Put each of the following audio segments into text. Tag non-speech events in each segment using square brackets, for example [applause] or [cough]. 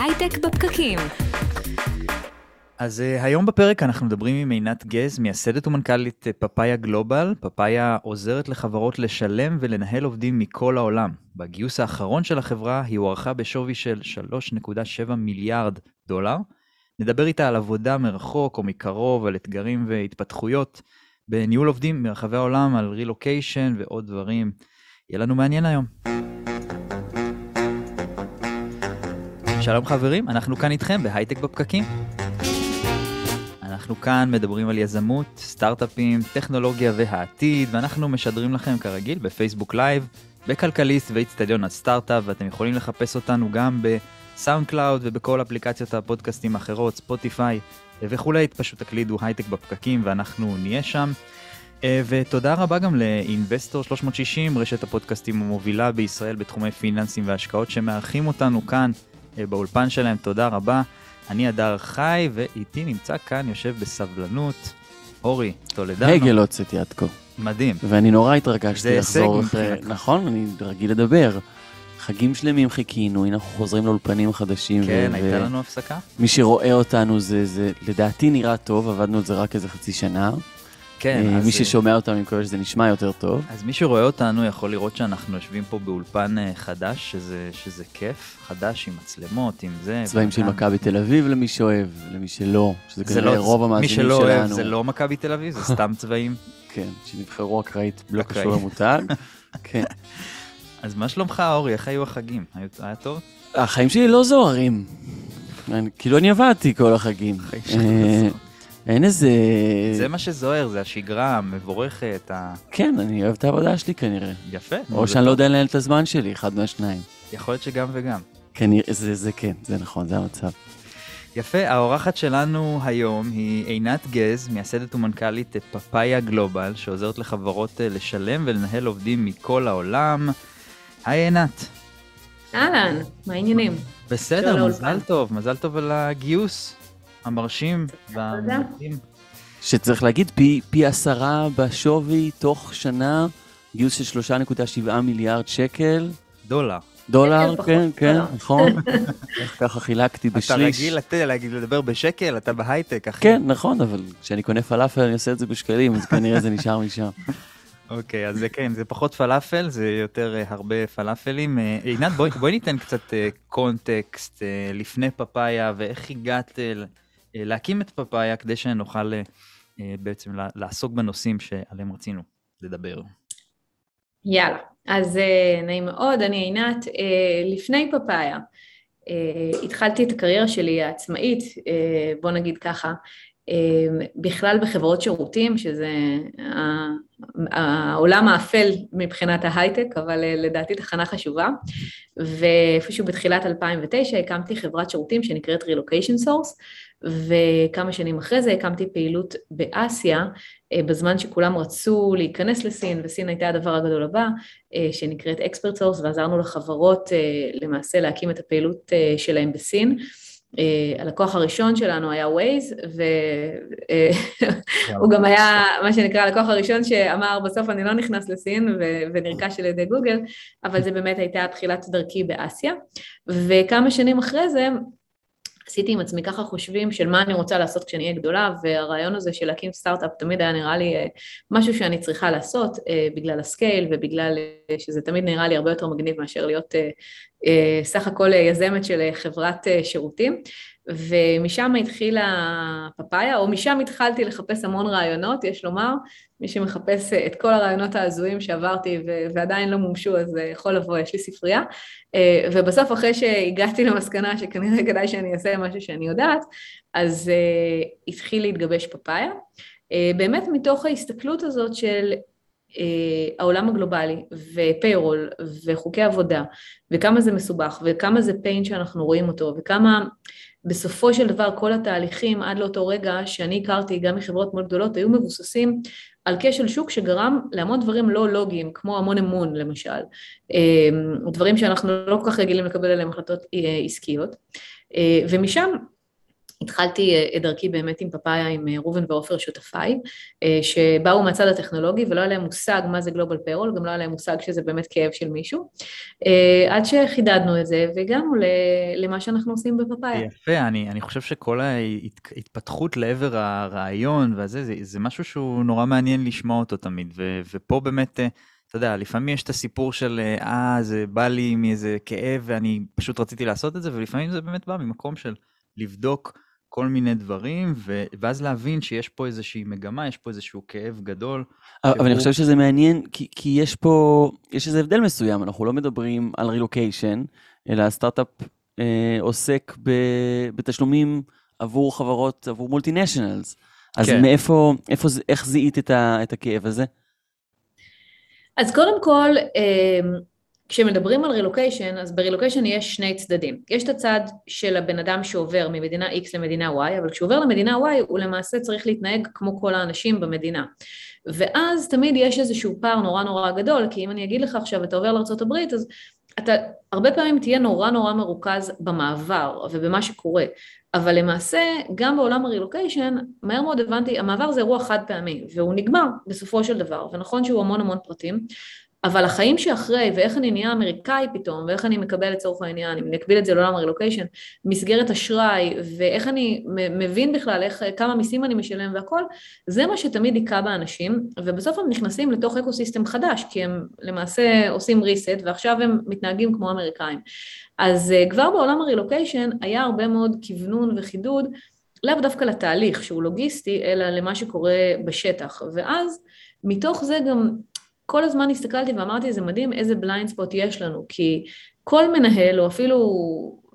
הייטק בפקקים. אז uh, היום בפרק אנחנו מדברים עם עינת גז, מייסדת ומנכ"לית פאפאיה גלובל. פאפאיה עוזרת לחברות לשלם ולנהל עובדים מכל העולם. בגיוס האחרון של החברה היא הוערכה בשווי של 3.7 מיליארד דולר. נדבר איתה על עבודה מרחוק או מקרוב, על אתגרים והתפתחויות בניהול עובדים מרחבי העולם, על רילוקיישן ועוד דברים. יהיה לנו מעניין היום. שלום חברים, אנחנו כאן איתכם בהייטק בפקקים. אנחנו כאן מדברים על יזמות, סטארט-אפים, טכנולוגיה והעתיד, ואנחנו משדרים לכם כרגיל בפייסבוק live, בכלכליסט ואיצטדיון הסטארט-אפ, ואתם יכולים לחפש אותנו גם ב SoundCloud ובכל אפליקציות הפודקאסטים האחרות, Spotify וכולי, פשוט תקלידו הייטק בפקקים ואנחנו נהיה שם. אה, ותודה רבה גם לאינבסטור 360, רשת הפודקאסטים המובילה בישראל בתחומי פיננסים והשקעות שמארחים אותנו כאן באולפן שלהם, תודה רבה. אני הדר חי, ואיתי נמצא כאן, יושב בסבלנות, אורי טולדנו. הגל הוצאתי עד כה. מדהים. ואני נורא התרגשתי לחזור אחרי... נכון, אני רגיל לדבר. חגים שלמים חיכינו, הנה אנחנו חוזרים לאולפנים חדשים. כן, ו... הייתה לנו הפסקה. מי שרואה אותנו זה, זה לדעתי נראה טוב, עבדנו על זה רק איזה חצי שנה. כן, אז... מי ששומע אותנו, אני מקווה שזה נשמע יותר טוב. אז מי שרואה אותנו יכול לראות שאנחנו יושבים פה באולפן אה, חדש, שזה, שזה כיף, חדש עם מצלמות, עם זה. צבעים של מכבי תל אביב למי שאוהב, למי שלא, שזה כנראה לא, רוב המאזינים שלנו. מי שלא אוהב זה לא מכבי תל אביב, זה סתם [laughs] צבעים. כן, שנבחרו אקראית, לא קשור למותג. [laughs] כן. אז מה שלומך, אורי? איך היו החגים? היה טוב? החיים שלי לא זוהרים. כאילו אני עבדתי כל החגים. אין איזה... זה מה שזוהר, זה השגרה המבורכת. ה... כן, אני אוהב את העבודה שלי כנראה. יפה. או שאני לא יודע לנהל את הזמן שלי, אחד מהשניים. יכול להיות שגם וגם. כנראה, זה, זה כן, זה נכון, זה המצב. יפה, האורחת שלנו היום היא עינת גז, מייסדת ומנכ"לית פאפאיה גלובל, שעוזרת לחברות אה, לשלם ולנהל עובדים מכל העולם. היי עינת. אהלן, מה העניינים? בסדר, מזל טוב, מזל טוב על הגיוס. המרשים והמדהים. שצריך להגיד, פי, פי עשרה בשווי תוך שנה, גיוס של 3.7 מיליארד שקל. דולר. דולר, כן, כן, נכון. [laughs] ככה חילקתי בשליש. אתה רגיל לדבר בשקל, אתה בהייטק, אחי. כן, נכון, אבל כשאני קונה פלאפל אני עושה את זה בשקלים, אז כנראה זה נשאר משם. [laughs] אוקיי, אז זה כן, זה פחות פלאפל, זה יותר uh, הרבה פלאפלים. Uh, עינת, בואי בוא ניתן קצת קונטקסט uh, לפני פאפאיה, ואיך הגעת אה, להקים את פאפאיה כדי שנוכל אה, אה, בעצם לעסוק בנושאים שעליהם רצינו לדבר. יאללה, אז נעים מאוד, אני עינת. לפני פאפאיה התחלתי את הקריירה שלי העצמאית, בוא נגיד ככה, בכלל בחברות שירותים, שזה העולם האפל מבחינת ההייטק, אבל לדעתי תחנה חשובה. ואיפשהו בתחילת 2009 הקמתי חברת שירותים שנקראת Relocation Source, וכמה שנים אחרי זה הקמתי פעילות באסיה, אה, בזמן שכולם רצו להיכנס לסין, וסין הייתה הדבר הגדול הבא, אה, שנקראת Expert Source, ועזרנו לחברות אה, למעשה להקים את הפעילות שלהם בסין. הלקוח הראשון שלנו היה Waze, והוא גם היה מה שנקרא הלקוח הראשון שאמר בסוף אני לא נכנס לסין ונרכש על ידי גוגל, אבל זה באמת הייתה תחילת דרכי באסיה. וכמה שנים אחרי זה עשיתי עם עצמי ככה חושבים של מה אני רוצה לעשות כשאני אהיה גדולה, והרעיון הזה של להקים סטארט-אפ תמיד היה נראה לי אה, משהו שאני צריכה לעשות אה, בגלל ה scale ובגלל אה, שזה תמיד נראה לי הרבה יותר מגניב מאשר להיות סך הכל יזמת של חברת שירותים. ומשם התחילה פאפאיה, או משם התחלתי לחפש המון רעיונות, יש לומר, מי שמחפש את כל הרעיונות ההזויים שעברתי ועדיין לא מומשו, אז יכול לבוא, יש לי ספרייה. ובסוף, אחרי שהגעתי למסקנה שכנראה כדאי שאני אעשה משהו שאני יודעת, אז התחיל להתגבש פאפאיה. באמת מתוך ההסתכלות הזאת של העולם הגלובלי ופיירול וחוקי עבודה וכמה זה מסובך וכמה זה פיין שאנחנו רואים אותו וכמה בסופו של דבר כל התהליכים עד לאותו רגע שאני הכרתי גם מחברות מאוד גדולות היו מבוססים על כשל שוק שגרם להמון דברים לא לוגיים כמו המון אמון למשל, אמ, דברים שאנחנו לא כל כך רגילים לקבל עליהם החלטות אה, עסקיות. אה, ומשם התחלתי את דרכי באמת עם פאפאיה, עם ראובן ועופר שותפיי, שבאו מהצד הטכנולוגי ולא היה להם מושג מה זה גלובל פיירול, גם לא היה להם מושג שזה באמת כאב של מישהו, עד שחידדנו את זה והגענו למה שאנחנו עושים בפאפאיה. יפה, אני, אני חושב שכל ההתפתחות לעבר הרעיון וזה, זה, זה משהו שהוא נורא מעניין לשמוע אותו תמיד, ו, ופה באמת... אתה יודע, לפעמים יש את הסיפור של, אה, זה בא לי מאיזה כאב ואני פשוט רציתי לעשות את זה, ולפעמים זה באמת בא ממקום של לבדוק כל מיני דברים, ו... ואז להבין שיש פה איזושהי מגמה, יש פה איזשהו כאב גדול. אבל שהוא... אני חושב שזה מעניין, כי, כי יש פה, יש איזה הבדל מסוים, אנחנו לא מדברים על רילוקיישן, אלא הסטארט-אפ אה, עוסק ב, בתשלומים עבור חברות, עבור מולטינשיונלס. אז כן. מאיפה, איפה, איך זיהית את, ה, את הכאב הזה? אז קודם כל, אה, כשמדברים על רילוקיישן, אז ברילוקיישן יש שני צדדים. יש את הצד של הבן אדם שעובר ממדינה X למדינה Y, אבל כשהוא עובר למדינה Y הוא למעשה צריך להתנהג כמו כל האנשים במדינה. ואז תמיד יש איזשהו פער נורא נורא גדול, כי אם אני אגיד לך עכשיו, אתה עובר לארה"ב, אז אתה הרבה פעמים תהיה נורא נורא מרוכז במעבר ובמה שקורה, אבל למעשה גם בעולם הרילוקיישן, מהר מאוד הבנתי, המעבר זה אירוע חד פעמי, והוא נגמר בסופו של דבר, ונכון שהוא המון המון פרטים, אבל החיים שאחרי, ואיך אני נהיה אמריקאי פתאום, ואיך אני מקבל לצורך העניין, אם נקביל את זה לעולם הרילוקיישן, מסגרת אשראי, ואיך אני מבין בכלל איך, כמה מיסים אני משלם והכל, זה מה שתמיד היכה באנשים, ובסוף הם נכנסים לתוך אקו סיסטם חדש, כי הם למעשה עושים reset, ועכשיו הם מתנהגים כמו אמריקאים. אז אה, כבר בעולם הרילוקיישן היה הרבה מאוד כוונון וחידוד, לאו דווקא לתהליך שהוא לוגיסטי, אלא למה שקורה בשטח, ואז מתוך זה גם כל הזמן הסתכלתי ואמרתי, זה מדהים איזה blind spot יש לנו, כי כל מנהל, או אפילו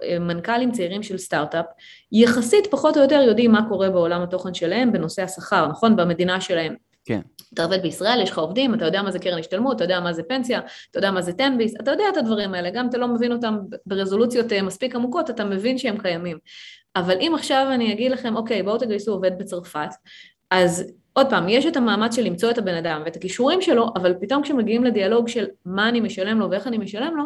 אה, מנכ"לים צעירים של סטארט-אפ, יחסית פחות או יותר יודעים מה קורה בעולם התוכן שלהם בנושא השכר, נכון? במדינה שלהם. כן. אתה עובד בישראל, יש לך עובדים, אתה יודע מה זה קרן השתלמות, אתה יודע מה זה פנסיה, אתה יודע מה זה תן ביס, אתה יודע את הדברים האלה, גם אתה לא מבין אותם ברזולוציות אה, מספיק עמוקות, אתה מבין שהם קיימים. אבל אם עכשיו אני אגיד לכם, אוקיי, בואו תגייסו עובד בצרפת, אז עוד פעם, יש את המאמץ של למצוא את הבן אדם ואת הכישורים שלו, אבל פתאום כשמגיעים לדיאלוג של מה אני משלם לו ואיך אני משלם לו,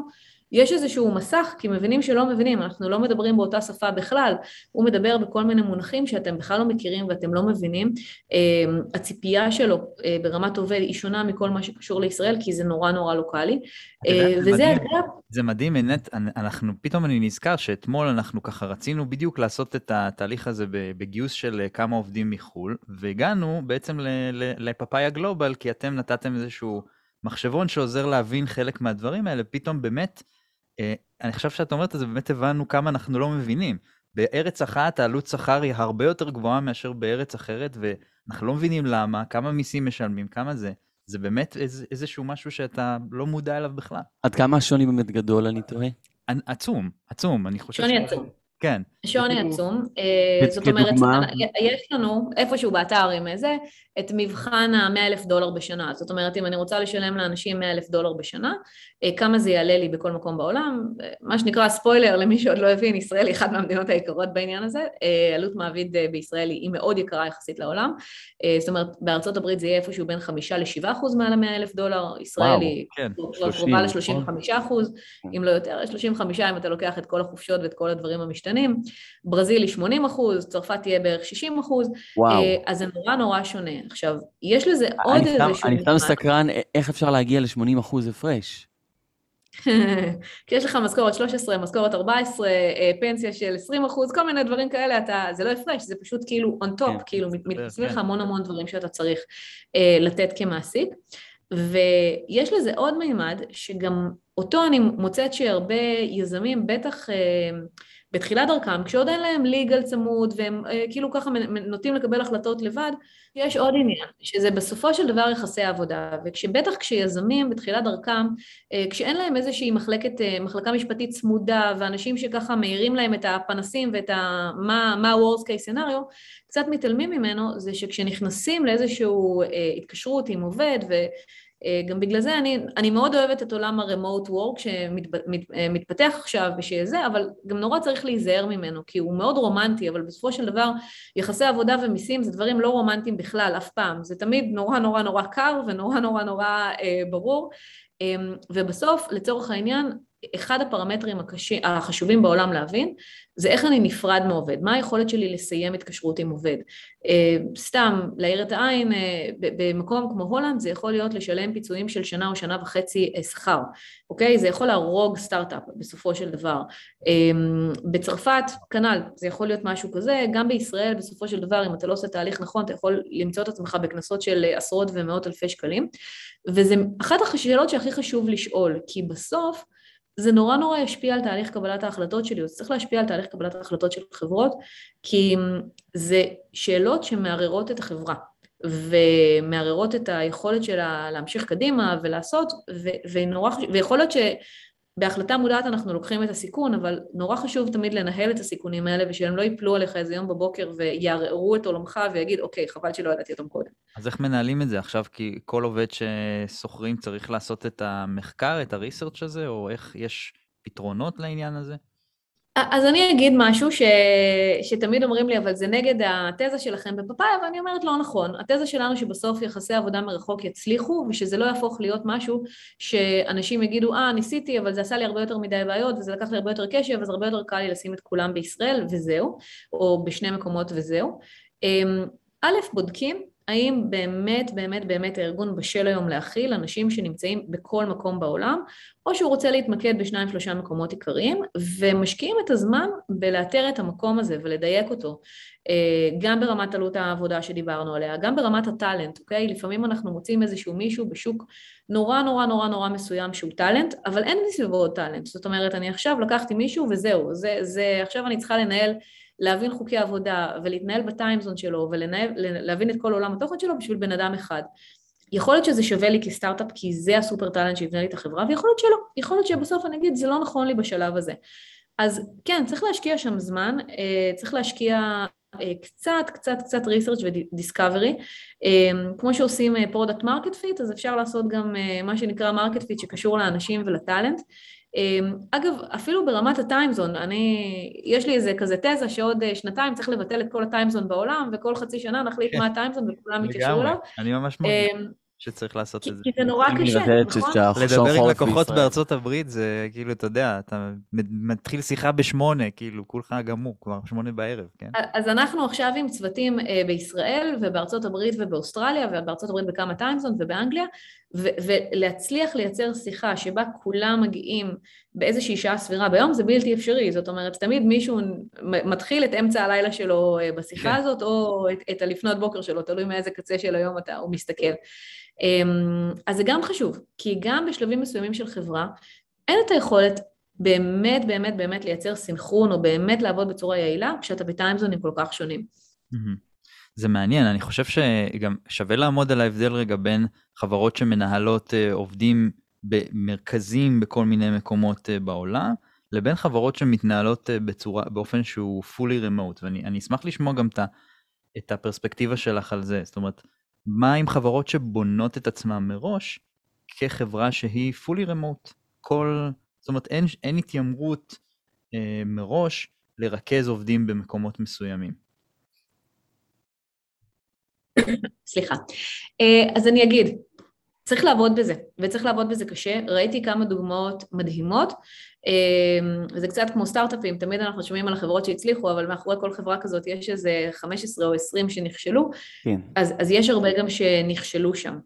יש איזשהו מסך, כי מבינים שלא מבינים, אנחנו לא מדברים באותה שפה בכלל, הוא מדבר בכל מיני מונחים שאתם בכלל לא מכירים ואתם לא מבינים. אמ, הציפייה שלו אה, ברמת עובד היא שונה מכל מה שקשור לישראל, כי זה נורא נורא לוקאלי. אה, וזה אגב... זה מדהים, באמת, אנחנו, פתאום אני נזכר שאתמול אנחנו ככה רצינו בדיוק לעשות את התהליך הזה בגיוס של אה, כמה עובדים מחו"ל, והגענו בעצם לפאפאיה גלובל, כי אתם נתתם איזשהו מחשבון שעוזר להבין חלק מהדברים האלה, פתאום באמת, אה, אני חושב שאת אומרת את זה, באמת הבנו כמה אנחנו לא מבינים. בארץ אחת העלות שכר היא הרבה יותר גבוהה מאשר בארץ אחרת, ואנחנו לא מבינים למה, כמה מיסים משלמים, כמה זה. זה באמת איז, איזשהו משהו שאתה לא מודע אליו בכלל. עד כמה השוני באמת גדול, אני תוהה? עצום, עצום, אני חושב שוני עצום. כן. שוני עצום. אה, זאת אומרת, יש לנו איפשהו באתר עם זה, את מבחן ה-100 אלף דולר בשנה. זאת אומרת, אם אני רוצה לשלם לאנשים 100 אלף דולר בשנה, אה, כמה זה יעלה לי בכל מקום בעולם? אה, מה שנקרא ספוילר למי שעוד לא הבין, ישראל היא אחת מהמדינות היקרות בעניין הזה. עלות מעביד בישראל היא מאוד יקרה יחסית לעולם. זאת אומרת, בארצות הברית זה יהיה איפשהו בין 5 ל-7 אחוז מעל ה-100 אלף דולר, ישראל היא כן, קרובה ל-35 אחוז, אם לא יותר, 35 אם אתה לוקח את כל החופשות ואת כל הדברים המשתנים. ברזיל היא 80 אחוז, צרפת תהיה בערך 60 אחוז, וואו. אז זה נורא נורא שונה. עכשיו, יש לזה עוד איזשהו... אני סתם סקרן, איך אפשר להגיע ל-80 אחוז הפרש? [laughs] כי יש לך משכורת 13, משכורת 14, אה, פנסיה של 20 אחוז, כל מיני דברים כאלה, אתה, זה לא הפרש, זה פשוט כאילו on top, כן, כאילו לך כן. המון המון דברים שאתה צריך uh, לתת כמעסיק. ויש לזה עוד מימד, שגם אותו אני מוצאת שהרבה יזמים, בטח uh, בתחילת דרכם, כשעוד אין להם ליגל צמוד והם אה, כאילו ככה נוטים לקבל החלטות לבד, יש עוד עניין, שזה בסופו של דבר יחסי עבודה, וכשבטח כשיזמים בתחילת דרכם, אה, כשאין להם איזושהי מחלקת, אה, מחלקה משפטית צמודה, ואנשים שככה מאירים להם את הפנסים ואת ה... מה, ה-Worst case scenario, קצת מתעלמים ממנו, זה שכשנכנסים לאיזושהי התקשרות עם עובד, ו... אה, גם בגלל זה אני, אני מאוד אוהבת את עולם ה-remote work שמתפתח אה, עכשיו ושזה, אבל גם נורא צריך להיזהר ממנו, כי הוא מאוד רומנטי, אבל בסופו של דבר יחסי עבודה ומיסים זה דברים לא רומנטיים בכלל, אף פעם. זה תמיד נורא נורא נורא קר ונורא נורא נורא אה, ברור, אה, ובסוף, לצורך העניין, אחד הפרמטרים הקשים, החשובים בעולם להבין, זה איך אני נפרד מעובד, מה היכולת שלי לסיים התקשרות עם עובד. אה, סתם, להאיר את העין, אה, במקום כמו הולנד זה יכול להיות לשלם פיצויים של שנה או שנה וחצי אה, שכר, אוקיי? זה יכול להרוג סטארט-אפ בסופו של דבר. בצרפת, כנ"ל, זה יכול להיות משהו כזה, גם בישראל בסופו של דבר, אם אתה לא עושה תהליך נכון, אתה יכול למצוא את עצמך בקנסות של עשרות ומאות אלפי שקלים, וזה אחת השאלות שהכי חשוב לשאול, כי בסוף, זה נורא נורא ישפיע על תהליך קבלת ההחלטות שלי, זה צריך להשפיע על תהליך קבלת ההחלטות של חברות, כי זה שאלות שמערערות את החברה, ומערערות את היכולת שלה להמשיך קדימה ולעשות, ו- ונורא, ויכול להיות ש... בהחלטה מודעת אנחנו לוקחים את הסיכון, אבל נורא חשוב תמיד לנהל את הסיכונים האלה ושהם לא ייפלו עליך איזה יום בבוקר ויערערו את עולמך ויגיד, אוקיי, חבל שלא ידעתי אותם קודם. אז איך מנהלים את זה עכשיו? כי כל עובד ששוכרים צריך לעשות את המחקר, את הריסרצ' הזה, או איך יש פתרונות לעניין הזה? אז אני אגיד משהו ש... שתמיד אומרים לי, אבל זה נגד התזה שלכם בפאפאיה, ואני אומרת לא נכון. התזה שלנו שבסוף יחסי עבודה מרחוק יצליחו, ושזה לא יהפוך להיות משהו שאנשים יגידו, אה, ניסיתי, אבל זה עשה לי הרבה יותר מדי בעיות, וזה לקח לי הרבה יותר קשב, אז הרבה יותר קל לי לשים את כולם בישראל, וזהו, או בשני מקומות וזהו. אמ, א', בודקים האם באמת באמת באמת הארגון בשל היום להכיל אנשים שנמצאים בכל מקום בעולם, או שהוא רוצה להתמקד בשניים שלושה מקומות עיקריים, ומשקיעים את הזמן בלאתר את המקום הזה ולדייק אותו, אה, גם ברמת עלות העבודה שדיברנו עליה, גם ברמת הטאלנט, אוקיי? לפעמים אנחנו מוצאים איזשהו מישהו בשוק נורא נורא נורא נורא מסוים שהוא טאלנט, אבל אין מסביבו עוד טאלנט, זאת אומרת, אני עכשיו לקחתי מישהו וזהו, זה, זה, עכשיו אני צריכה לנהל להבין חוקי עבודה ולהתנהל בטיימזון שלו ולהבין את כל עולם התוכן שלו בשביל בן אדם אחד. יכול להיות שזה שווה לי כסטארט-אפ כי זה ה super talent שיבנה לי את החברה ויכול להיות שלא, יכול להיות שבסוף אני אגיד זה לא נכון לי בשלב הזה. אז כן, צריך להשקיע שם זמן, אה, צריך להשקיע אה, קצת, קצת, קצת research ו discovery. כמו שעושים product market fit, אז אפשר לעשות גם אה, מה שנקרא market fit שקשור לאנשים ול talent. אמ, אגב, אפילו ברמת ה time zone, אני, יש לי איזה כזה תזה שעוד אה, שנתיים צריך לבטל את כל ה time zone בעולם, וכל חצי שנה נחליט כן. מה ה time zone וכולם יתקשרו אליו. אני ממש מרגיש. אמ, שצריך לעשות את זה. כי זה נורא קשה, נכון? לדבר עם לקוחות בארצות הברית זה כאילו, אתה יודע, אתה מתחיל שיחה בשמונה, כאילו, כולך גמור, כבר שמונה בערב, כן? אז אנחנו עכשיו עם צוותים אה, בישראל ובארצות הברית ובאוסטרליה, ובארצות הברית בכמה טיימזון ובאנגליה, ולהצליח לייצר שיחה שבה כולם מגיעים באיזושהי שעה סבירה ביום זה בלתי אפשרי, זאת אומרת תמיד מישהו מתחיל את אמצע הלילה שלו אה, בשיחה כן. הזאת או את, את הלפנות בוקר שלו, תלוי מאיזה קצה של היום אתה, הוא מסתכל. אמ, אז זה גם חשוב, כי גם בשלבים מסוימים של חברה אין את היכולת באמת באמת באמת לייצר סינכרון או באמת לעבוד בצורה יעילה כשאתה בטיימזונים כל כך שונים. זה מעניין, אני חושב שגם שווה לעמוד על ההבדל רגע בין חברות שמנהלות אה, עובדים במרכזים בכל מיני מקומות אה, בעולם, לבין חברות שמתנהלות אה, בצורה, באופן שהוא fully remote, ואני אשמח לשמוע גם את, את הפרספקטיבה שלך על זה, זאת אומרת, מה עם חברות שבונות את עצמן מראש כחברה שהיא fully remote, כל, זאת אומרת אין, אין התיימרות אה, מראש לרכז עובדים במקומות מסוימים. סליחה. אה, אז אני אגיד, צריך לעבוד בזה, וצריך לעבוד בזה קשה. ראיתי כמה דוגמאות מדהימות, אה, זה קצת כמו סטארט-אפים, תמיד אנחנו שומעים על החברות שהצליחו, אבל מאחורי כל חברה כזאת יש איזה 15 או 20 שנכשלו, כן. אז, אז יש הרבה גם שנכשלו שם.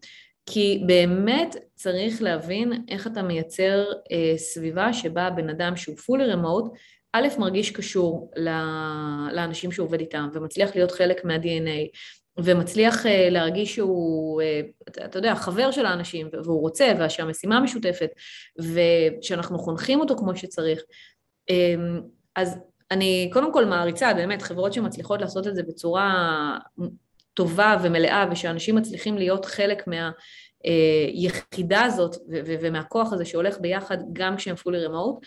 כי באמת צריך להבין איך אתה מייצר אה, סביבה שבה בן אדם שהוא fully remote, א', מרגיש קשור לאנשים שהוא עובד איתם ומצליח להיות חלק מה-DNA ומצליח אה, להרגיש שהוא, אה, אתה יודע, חבר של האנשים, והוא רוצה, ושהמשימה משותפת, ושאנחנו חונכים אותו כמו שצריך. אמ, אז אני קודם כל מעריצה, באמת, חברות שמצליחות לעשות את זה בצורה טובה ומלאה, ושאנשים מצליחים להיות חלק מהיחידה אה, הזאת ומהכוח הזה שהולך ביחד גם כשהם פולי רמאות,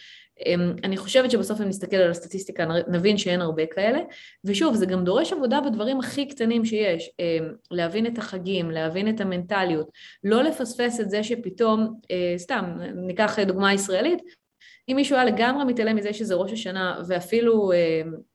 אני חושבת שבסוף אם נסתכל על הסטטיסטיקה נבין שאין הרבה כאלה, ושוב זה גם דורש עבודה בדברים הכי קטנים שיש, אמ, להבין את החגים, להבין את המנטליות, לא לפספס את זה שפתאום, אה, סתם ניקח דוגמה ישראלית, אם מישהו היה לגמרי מתעלם מזה שזה ראש השנה ואפילו אמ,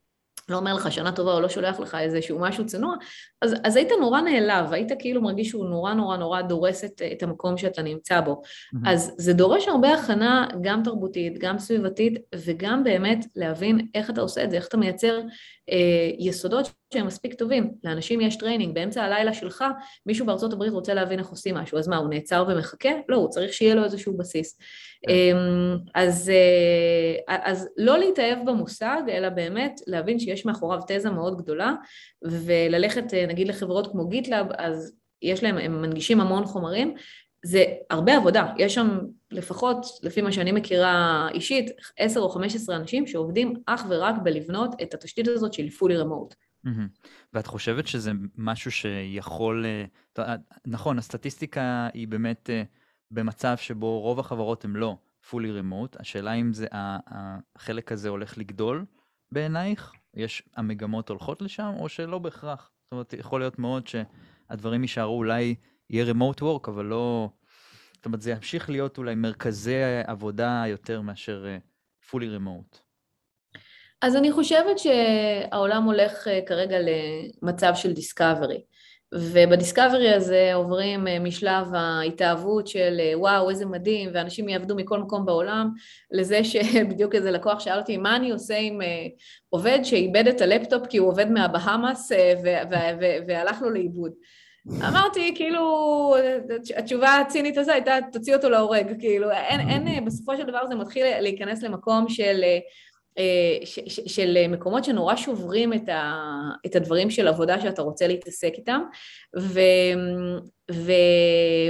לא אומר לך שנה טובה או לא שולח לך איזשהו משהו צנוע, אז, אז היית נורא נעלב, היית כאילו מרגיש שהוא נורא נורא נורא דורס את, את המקום שאתה נמצא בו. Mm-hmm. אז זה דורש הרבה הכנה, גם תרבותית, גם סביבתית, וגם באמת להבין איך אתה עושה את זה, איך אתה מייצר אה, יסודות שהם מספיק טובים. לאנשים יש training, באמצע הלילה שלך, מישהו בארצות הברית רוצה להבין איך עושים משהו, אז מה, הוא נעצר ומחכה? לא, הוא צריך שיהיה לו איזשהו בסיס. כן. אמ, אז, אה, אז לא להתאהב במושג, אלא באמת להבין שיש מאחוריו תזה מאוד גדולה, וללכת אה, נגיד לחברות כמו גיטלאב, אז יש להם, הם מנגישים המון חומרים, זה הרבה עבודה, יש שם לפחות, לפי מה שאני מכירה אישית, 10 או 15 אנשים שעובדים אך ורק בלבנות את התשתית הזאת של fully remote. ואת חושבת שזה משהו שיכול, אה, נכון, הסטטיסטיקה היא באמת במצב שבו רוב החברות הן לא fully remote, השאלה אם זה, החלק הזה הולך לגדול בעינייך? יש, המגמות הולכות לשם, או שלא בהכרח? זאת אומרת, יכול להיות מאוד שהדברים יישארו, אולי יהיה remote work, אבל לא... זאת אומרת, זה ימשיך להיות אולי מרכזי עבודה יותר מאשר אה, fully remote. אז אני חושבת שהעולם הולך אה, כרגע למצב של דיסקאברי. ובדיסקאברי הזה עוברים אה, משלב ההתאהבות של אה, וואו איזה מדהים ואנשים יעבדו מכל מקום בעולם לזה שבדיוק [laughs] איזה לקוח שאל אותי מה אני עושה עם עובד שאיבד את הלפטופ כי הוא עובד מהבהאמאס והלך לו לאיבוד. אמרתי כאילו התשובה הצינית הזו הייתה תוציא אותו להורג כאילו אין, אין בסופו של דבר זה מתחיל להיכנס למקום של של מקומות שנורא שוברים את, ה, את הדברים של עבודה שאתה רוצה להתעסק איתם, ו, ו,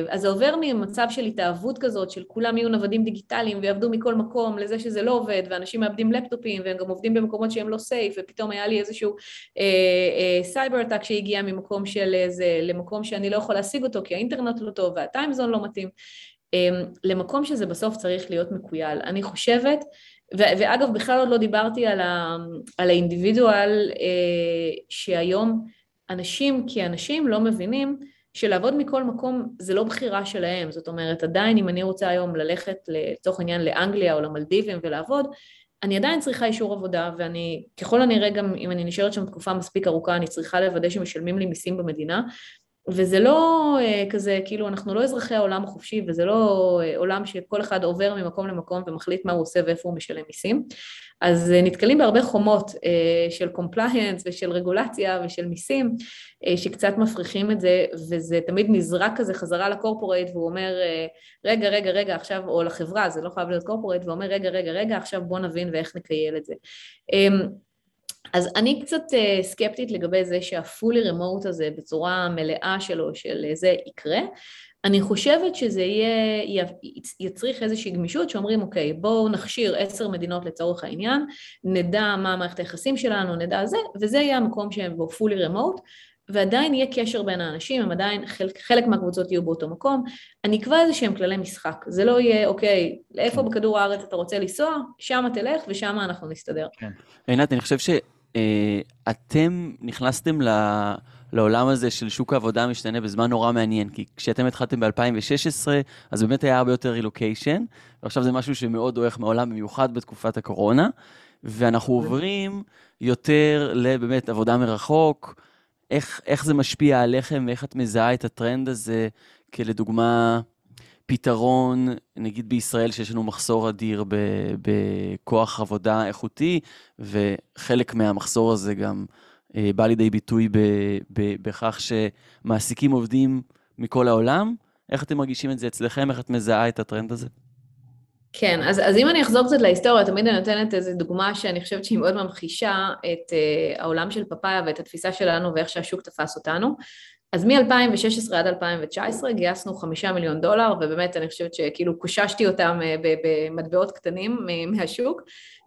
אז זה עובר ממצב של התאהבות כזאת, של כולם יהיו נוודים דיגיטליים ויעבדו מכל מקום, לזה שזה לא עובד, ואנשים מאבדים לפטופים, והם גם עובדים במקומות שהם לא safe, ופתאום היה לי איזשהו סייבר אה, attack אה, שהגיע ממקום של איזה, למקום שאני לא יכול להשיג אותו, כי האינטרנט לא טוב וה time zone לא מתאים. אה, למקום שזה בסוף צריך להיות scale. אני חושבת ו- ואגב, בכלל עוד לא דיברתי על, ה- על האינדיבידואל אה, שהיום אנשים כאנשים לא מבינים שלעבוד מכל מקום זה לא בחירה שלהם, זאת אומרת עדיין אם אני רוצה היום ללכת לצורך העניין לאנגליה או למלדיבים ולעבוד, אני עדיין צריכה אישור עבודה ואני ככל הנראה גם אם אני נשארת שם תקופה מספיק ארוכה אני צריכה לוודא שמשלמים לי מיסים במדינה וזה לא uh, כזה, כאילו אנחנו לא אזרחי העולם החופשי וזה לא uh, עולם שכל אחד עובר ממקום למקום ומחליט מה הוא עושה ואיפה הוא משלם מיסים. אז אה, נתקלים בהרבה חומות אה, של compliance ושל רגולציה ושל מיסים אה, שקצת מפריחים את זה וזה תמיד נזרק כזה חזרה ל corporate והוא אומר רגע רגע רגע עכשיו או לחברה זה לא חייב להיות corporate ואומר רגע רגע רגע עכשיו בוא נבין ואיך נסקייל את זה. אז אני קצת אה, סקפטית לגבי זה שה fully remote הזה בצורה מלאה שלו, של זה יקרה. אני חושבת שזה יהיה, יצריך איזושהי גמישות שאומרים אוקיי בואו נכשיר עשר מדינות לצורך העניין, נדע מה מערכת היחסים שלנו, נדע זה, וזה יהיה המקום שהם בו פולי רמוט, ועדיין יהיה קשר בין האנשים, הם עדיין, חלק, חלק מהקבוצות יהיו באותו מקום. אני אקבע איזה שהם כללי משחק, זה לא יהיה, אוקיי, לאיפה בכדור הארץ אתה רוצה לנסוע, שם תלך ושם אנחנו נסתדר. כן. עינת, אני חושב ש... אה, אתם נכנסתם ל... לעולם הזה של שוק העבודה המשתנה בזמן נורא מעניין, כי כשאתם התחלתם ב-2016, אז באמת היה הרבה יותר רילוקיישן, ועכשיו זה משהו שמאוד דועך מעולם, במיוחד בתקופת הקורונה, ואנחנו עוברים יותר לבאמת עבודה מרחוק, איך, איך זה משפיע עליכם ואיך את מזהה את הטרנד הזה, כלדוגמה, פתרון, נגיד בישראל שיש לנו מחסור אדיר בכוח עבודה איכותי, וחלק מהמחסור הזה גם אה, בא לידי ביטוי בכך שמעסיקים עובדים מכל העולם. איך אתם מרגישים את זה אצלכם? איך את מזהה את הטרנד הזה? כן, אז, אז אם אני אחזור קצת להיסטוריה, תמיד אני נותנת איזו דוגמה שאני חושבת שהיא מאוד ממחישה את uh, העולם של פאפאיה ואת התפיסה שלנו ואיך שהשוק תפס אותנו. אז מ-2016 עד 2019 גייסנו חמישה מיליון דולר, ובאמת אני חושבת שכאילו קוששתי אותם אה, במטבעות קטנים מהשוק,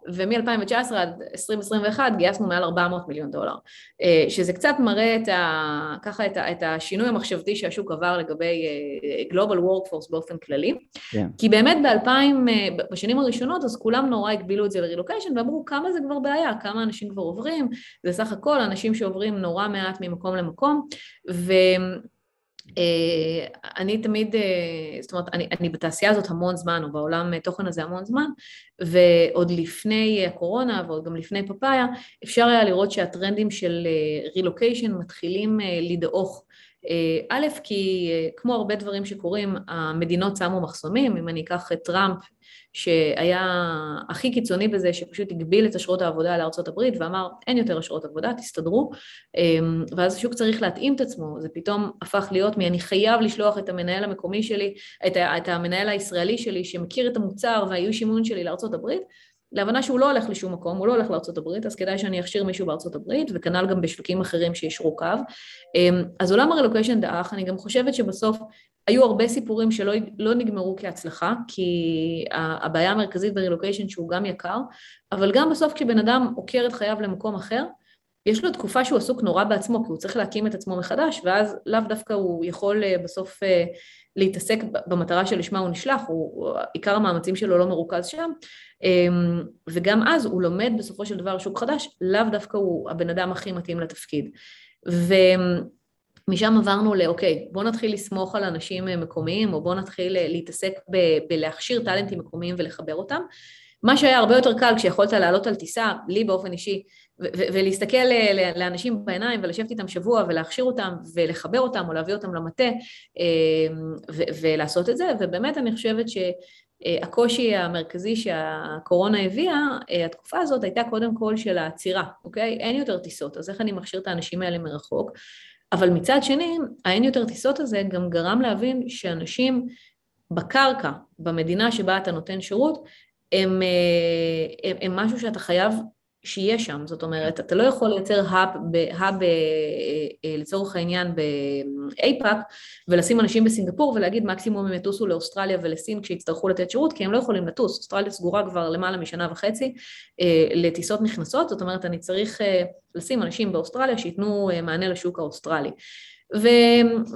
ומ-2019 עד 2021 גייסנו מעל 400 מיליון דולר, אה, שזה קצת מראה את ה, ככה את, ה, את השינוי המחשבתי שהשוק עבר לגבי אה, Global Workforce באופן כללי, כן. כי באמת ב-2000, אה, בשנים הראשונות אז כולם נורא הגבילו את זה לרילוקיישן ואמרו כמה זה כבר בעיה, כמה אנשים כבר עוברים, זה סך הכל אנשים שעוברים נורא מעט ממקום למקום, ו... אה, אני תמיד, אה, זאת אומרת, אני, אני בתעשייה הזאת המון זמן, או בעולם תוכן הזה המון זמן, ועוד לפני הקורונה ועוד גם לפני פאפאיה, אפשר היה לראות שהטרנדים של רילוקיישן מתחילים לדעוך. א', כי כמו הרבה דברים שקורים, המדינות שמו מחסומים, אם אני אקח את טראמפ שהיה הכי קיצוני בזה, שפשוט הגביל את אשרות העבודה לארצות הברית ואמר אין יותר אשרות עבודה, תסתדרו, אמ, ואז השוק צריך להתאים את עצמו, זה פתאום הפך להיות מי אני חייב לשלוח את המנהל המקומי שלי, את, את המנהל הישראלי שלי שמכיר את המוצר והאיוש אימון שלי לארצות הברית, להבנה שהוא לא הולך לשום מקום, הוא לא הולך לארצות הברית, אז כדאי שאני אכשיר מישהו בארצות הברית, וכנ"ל גם בשווקים אחרים שישרו קו. אמ, אז עולם הרלוקיישן דעך, אני גם חושבת שבסוף היו הרבה סיפורים שלא לא נגמרו כהצלחה, כי הבעיה המרכזית ברילוקיישן שהוא גם יקר, אבל גם בסוף כשבן אדם עוקר את חייו למקום אחר, יש לו תקופה שהוא עסוק נורא בעצמו, כי הוא צריך להקים את עצמו מחדש, ואז לאו דווקא הוא יכול אה, בסוף אה, להתעסק במטרה שלשמה הוא נשלח, הוא, עיקר המאמצים שלו לא מרוכז שם, אמ, וגם אז הוא לומד בסופו של דבר שוק חדש, לאו דווקא הוא הבן אדם הכי מתאים לתפקיד. ומשם עברנו לאוקיי, בואו נתחיל לסמוך על אנשים מקומיים, או בואו נתחיל להתעסק ב- בלהכשיר טאלנטים מקומיים ולחבר אותם. מה שהיה הרבה יותר קל כשיכולת לעלות על טיסה, לי באופן אישי, ולהסתכל לאנשים בעיניים ולשבת איתם שבוע ולהכשיר אותם ולחבר אותם או להביא אותם למטה אמ, ולעשות את זה, ובאמת אני חושבת שהקושי המרכזי שהקורונה הביאה, אה, התקופה הזאת הייתה קודם כל של העצירה, אוקיי? אין יותר טיסות, אז איך אני מכשיר את האנשים האלה מרחוק? אבל מצד שני, האין יותר טיסות הזה גם גרם להבין שאנשים בקרקע, במדינה שבה אתה נותן שירות, הם, אה, הם, הם משהו שאתה חייב שיהיה שם, זאת אומרת, אתה לא יכול לייצר האב, אה, אה, לצורך העניין ב APAC ולשים אנשים בסינגפור ולהגיד מקסימום הם יטוסו לאוסטרליה ולסין כשיצטרכו לתת שירות, כי הם לא יכולים לטוס, אוסטרליה סגורה כבר למעלה משנה וחצי לטיסות נכנסות, זאת אומרת, אני צריך לשים אנשים באוסטרליה שייתנו מענה לשוק האוסטרלי. ו...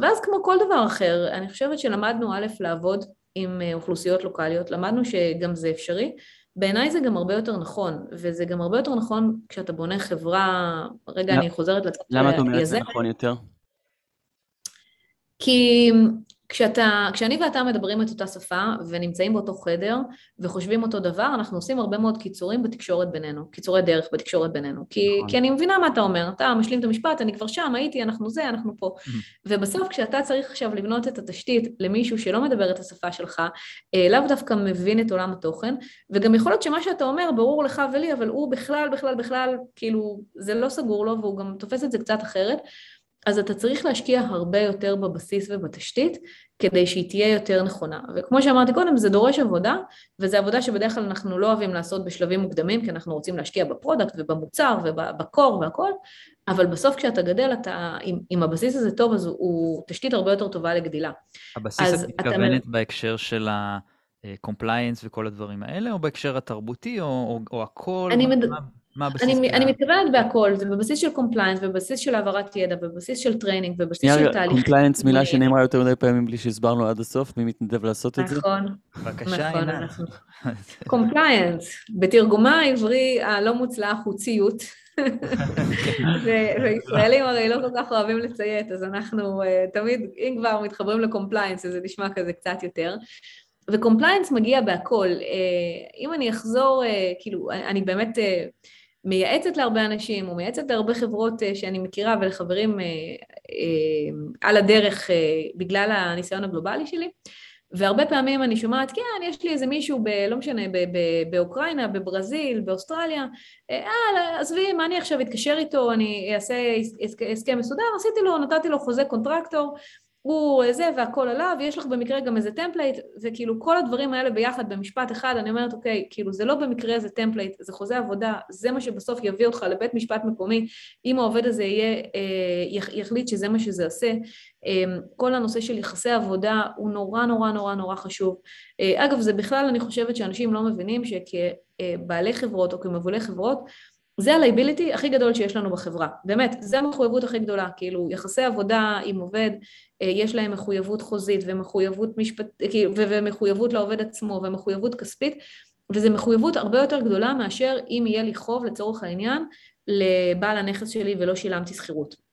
ואז כמו כל דבר אחר, אני חושבת שלמדנו א', לעבוד עם אוכלוסיות לוקאליות, למדנו שגם זה אפשרי, בעיניי זה גם הרבה יותר נכון, וזה גם הרבה יותר נכון כשאתה בונה חברה, רגע, אני חוזרת לצד למה את אומרת שזה נכון יותר? כי כשאתה, כשאני ואתה מדברים את אותה שפה ונמצאים באותו חדר וחושבים אותו דבר, אנחנו עושים הרבה מאוד קיצורים בתקשורת בינינו, קיצורי דרך בתקשורת בינינו. כי, נכון. כי אני מבינה מה אתה אומר, אתה משלים את המשפט, אני כבר שם, הייתי, אנחנו זה, אנחנו פה. ובסוף כשאתה צריך עכשיו לבנות את התשתית למישהו שלא מדבר את השפה שלך, אה, לאו דווקא מבין את עולם התוכן, וגם יכול להיות שמה שאתה אומר ברור לך ולי, אבל הוא בכלל, בכלל, בכלל, כאילו, זה לא סגור לו והוא גם תופס את זה קצת אחרת. אז אתה צריך להשקיע הרבה יותר בבסיס ובתשתית כדי שהיא תהיה יותר נכונה. וכמו שאמרתי קודם, זה דורש עבודה, וזו עבודה שבדרך כלל אנחנו לא אוהבים לעשות בשלבים מוקדמים, כי אנחנו רוצים להשקיע ב product ובמוצר וב core והכל, אבל בסוף כשאתה גדל, אתה, אם, אם הבסיס הזה טוב, אז הוא, הוא תשתית הרבה יותר טובה לגדילה. הבסיס את מתכוונת אתה... בהקשר של ה-compliance וכל הדברים האלה, או בהקשר התרבותי, או, או, או הכל? אני מד... מה... מה הבסיס? אני, אני מתכוונת בהכל, זה בבסיס של compliance, בבסיס של העברת ידע, בבסיס של training, בבסיס של תהליך. compliance מילה שנאמרה יותר מדי פעמים בלי שהסברנו עד הסוף, מי מתנדב לעשות את זה? נכון, בבקשה, נכון, אנחנו... [laughs] compliance, בתרגומה העברי הלא מוצלח הוא ציות. [laughs] וישראלים הרי לא כל כך אוהבים לציית, אז אנחנו אה, תמיד, אם כבר מתחברים ל compliance, אז זה נשמע כזה קצת יותר. ו compliance מגיע בהכל. אה, אם אני אחזור, אה, כאילו, אני באמת... מייעצת להרבה אנשים, או מייעצת להרבה חברות אה, שאני מכירה ולחברים אה, אה, על הדרך בגלל הניסיון הגלובלי שלי. והרבה פעמים אני שומעת, כן, יש לי איזה מישהו, ב, לא משנה, ב, ב, באוקראינה, בברזיל, באוסטרליה, אה, עזבי, מה אני עכשיו אתקשר איתו, אני אעשה הסכם מסודר, עשיתי לו, נתתי לו חוזה contractor, הוא זה והכל עליו, ויש לך במקרה גם איזה template, וכאילו כל הדברים האלה ביחד במשפט אחד, אני אומרת, אוקיי, כאילו זה לא במקרה איזה template, זה חוזה עבודה, זה מה שבסוף יביא אותך לבית משפט מקומי, אם העובד הזה יהיה, אה, יחליט שזה מה שזה עושה. אה, כל הנושא של יחסי עבודה הוא נורא נורא נורא נורא חשוב. אה, אגב, זה בכלל, אני חושבת שאנשים לא מבינים שכבעלי חברות או כמובילי חברות, זה ה liability הכי גדול שיש לנו בחברה, באמת, זה המחויבות הכי גדולה, כאילו יחסי עבודה עם עובד, אה, יש להם מחויבות חוזית ומחויבות משפט, ומחויבות לעובד עצמו ומחויבות כספית, וזו מחויבות הרבה יותר גדולה מאשר אם יהיה לי חוב לצורך העניין לבעל הנכס שלי ולא שילמתי שכירות.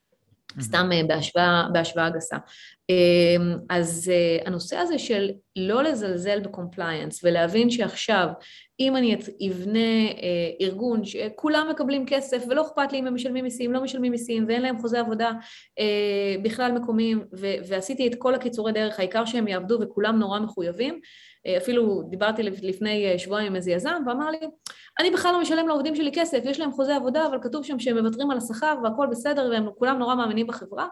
סתם אה, בהשוואה, בהשוואה גסה. אז הנושא הזה של לא לזלזל ב compliance ולהבין שעכשיו אם אני אבנה ארגון שכולם מקבלים כסף ולא אכפת לי אם הם משלמים מיסים, לא משלמים מיסים ואין להם חוזה עבודה בכלל מקומיים ועשיתי את כל הקיצורי דרך, העיקר שהם יעבדו וכולם נורא מחויבים אה, אפילו דיברתי לפני אה, שבועיים עם איזה יזם ואמר לי, אני בכלל לא משלם לעובדים שלי כסף, יש להם חוזה עבודה, אבל כתוב שם שהם מוותרים על השכר והכל בסדר והם כולם נורא מאמינים בחברה.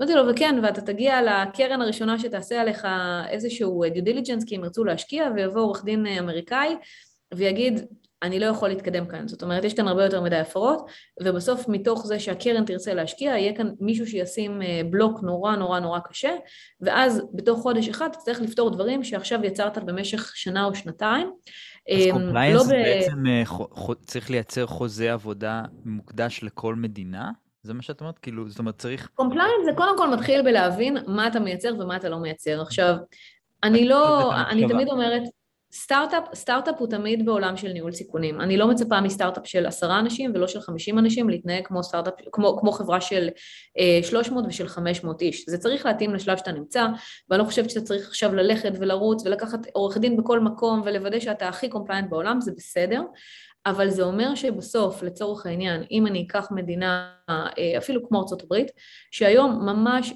אמרתי לו, וכן, ואתה תגיע לקרן הראשונה שתעשה עליך איזשהו due diligence כי הם ירצו להשקיע ויבוא עורך דין אה, אמריקאי ויגיד, אני לא יכול להתקדם כאן. זאת אומרת, יש כאן הרבה יותר מדי הפרות, ובסוף מתוך זה שהקרן תרצה להשקיע, יהיה כאן מישהו שישים אה, בלוק נורא נורא נורא קשה, ואז בתוך חודש אחד תצטרך לפתור דברים שעכשיו יצרת במשך שנה או שנתיים. אז compliance לא ב... בעצם אה, צריך לייצר חוזה עבודה מוקדש לכל מדינה? זה מה שאת אומרת? כאילו, זאת אומרת, צריך... compliance זה קודם כל מתחיל בלהבין מה אתה מייצר ומה אתה לא מייצר. עכשיו, אני לא, אני תמיד אומרת, סטארט-אפ, סטארט-אפ הוא תמיד בעולם של ניהול סיכונים. אני לא מצפה מסטארט-אפ של עשרה אנשים ולא של חמישים אנשים להתנהג כמו, סטארט-אפ, כמו, כמו חברה של אה, 300 ושל 500 איש. זה צריך להתאים לשלב שאתה נמצא, ואני לא חושבת שאתה צריך עכשיו ללכת ולרוץ ולקחת עורך דין בכל מקום ולוודא שאתה הכי compliant בעולם, זה בסדר, אבל זה אומר שבסוף, לצורך העניין, אם אני אקח מדינה, אה, אפילו כמו ארצות הברית, שהיום ממש